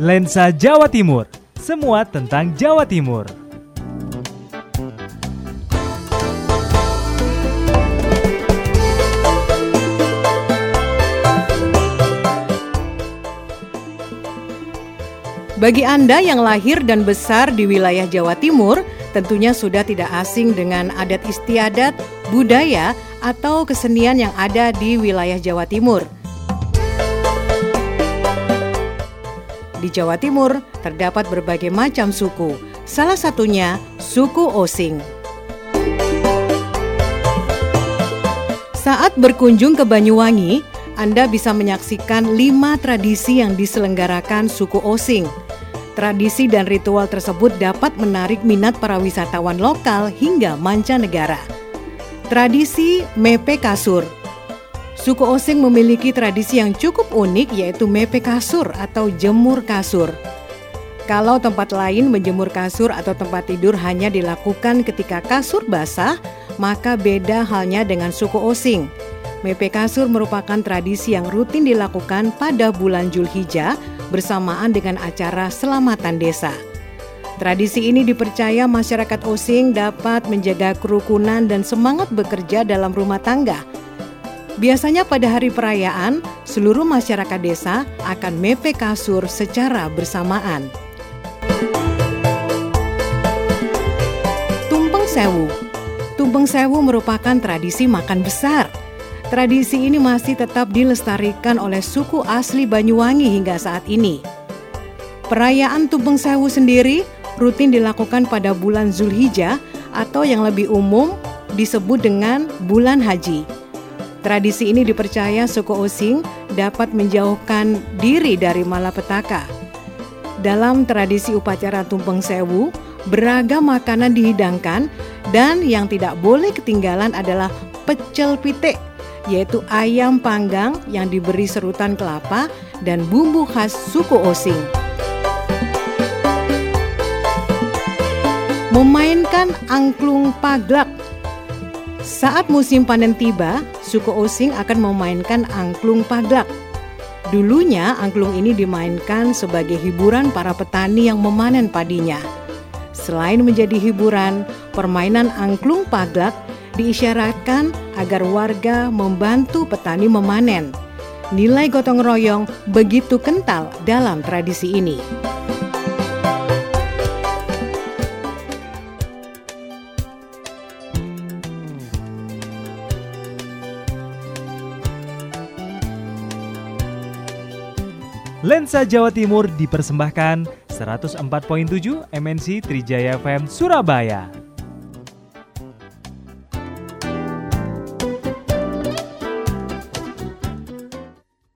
Lensa Jawa Timur, semua tentang Jawa Timur. Bagi Anda yang lahir dan besar di wilayah Jawa Timur, tentunya sudah tidak asing dengan adat istiadat, budaya, atau kesenian yang ada di wilayah Jawa Timur. Di Jawa Timur terdapat berbagai macam suku, salah satunya suku Osing. Saat berkunjung ke Banyuwangi, Anda bisa menyaksikan lima tradisi yang diselenggarakan suku Osing – Tradisi dan ritual tersebut dapat menarik minat para wisatawan lokal hingga mancanegara. Tradisi Mepe Kasur Suku Osing memiliki tradisi yang cukup unik yaitu mepe kasur atau jemur kasur. Kalau tempat lain menjemur kasur atau tempat tidur hanya dilakukan ketika kasur basah, maka beda halnya dengan suku Osing. Mepe kasur merupakan tradisi yang rutin dilakukan pada bulan Julhijjah bersamaan dengan acara selamatan desa. Tradisi ini dipercaya masyarakat Osing dapat menjaga kerukunan dan semangat bekerja dalam rumah tangga. Biasanya pada hari perayaan, seluruh masyarakat desa akan mepe kasur secara bersamaan. Tumpeng Sewu Tumpeng Sewu merupakan tradisi makan besar – Tradisi ini masih tetap dilestarikan oleh suku asli Banyuwangi hingga saat ini. Perayaan Tumpeng Sewu sendiri rutin dilakukan pada bulan Zulhijjah atau yang lebih umum disebut dengan bulan haji. Tradisi ini dipercaya suku Osing dapat menjauhkan diri dari malapetaka. Dalam tradisi upacara Tumpeng Sewu, beragam makanan dihidangkan dan yang tidak boleh ketinggalan adalah pecel pitik yaitu ayam panggang yang diberi serutan kelapa dan bumbu khas suku Osing. Memainkan angklung paglak Saat musim panen tiba, suku Osing akan memainkan angklung paglak. Dulunya angklung ini dimainkan sebagai hiburan para petani yang memanen padinya. Selain menjadi hiburan, permainan angklung paglak diisyaratkan agar warga membantu petani memanen. Nilai gotong royong begitu kental dalam tradisi ini. Lensa Jawa Timur dipersembahkan 104.7 MNC Trijaya FM Surabaya.